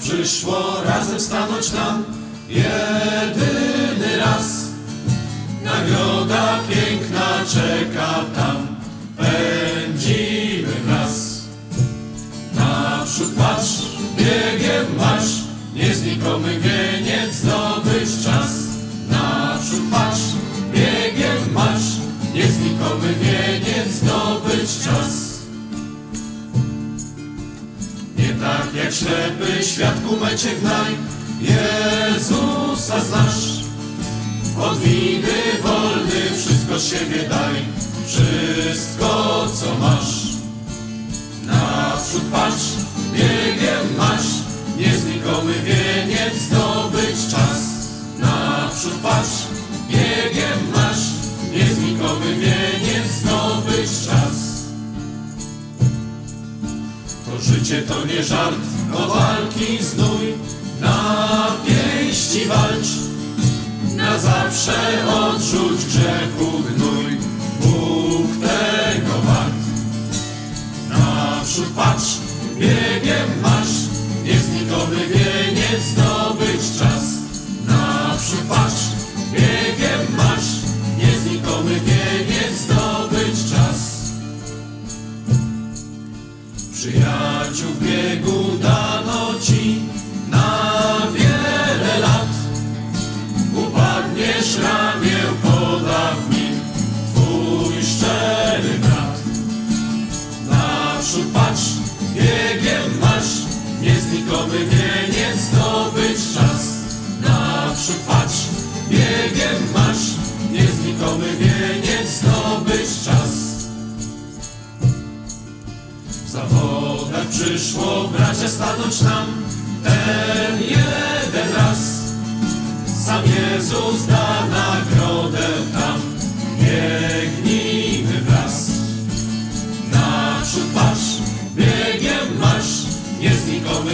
przyszło razem stanąć nam jedyny raz. Nagroda piękna czeka tam, pędzimy wraz. Naprzód patrz, biegiem marsz, nieznikomy wieniec zdobyć czas. Naprzód patrz, biegiem marsz, nieznikomy wieniec zdobyć czas. Tak jak ślepy świat ku mecie gnaj, Jezusa znasz. Od winy wolny wszystko z siebie daj, wszystko co masz. Naprzód patrz, biegiem masz, nieznikomy wieniec zdobyć Życie to nie żart, to walki znój, na pięści walcz. Na zawsze odrzuć grzechu gnój, Bóg tego wart. Naprzód patrz, biegiem masz, nieznikomy wieniec zdobyć czas. Naprzód patrz, biegiem masz, nieznikomy wieniec zdobyć czas. Przyjaciół w biegu dano ci na wiele lat. Upadniesz ramię poda w nim twój szczery brat. Naprzód patrz, biegiem masz, nieznikomy wieniec zdobyć czas. Naprzód patrz, biegiem masz, nieznikomy wieniec zdobyć przyszło bracie stanąć nam ten jeden raz. Sam Jezus da nagrodę tam, biegnijmy wraz. Naprzód pasz, biegiem masz, nie znikome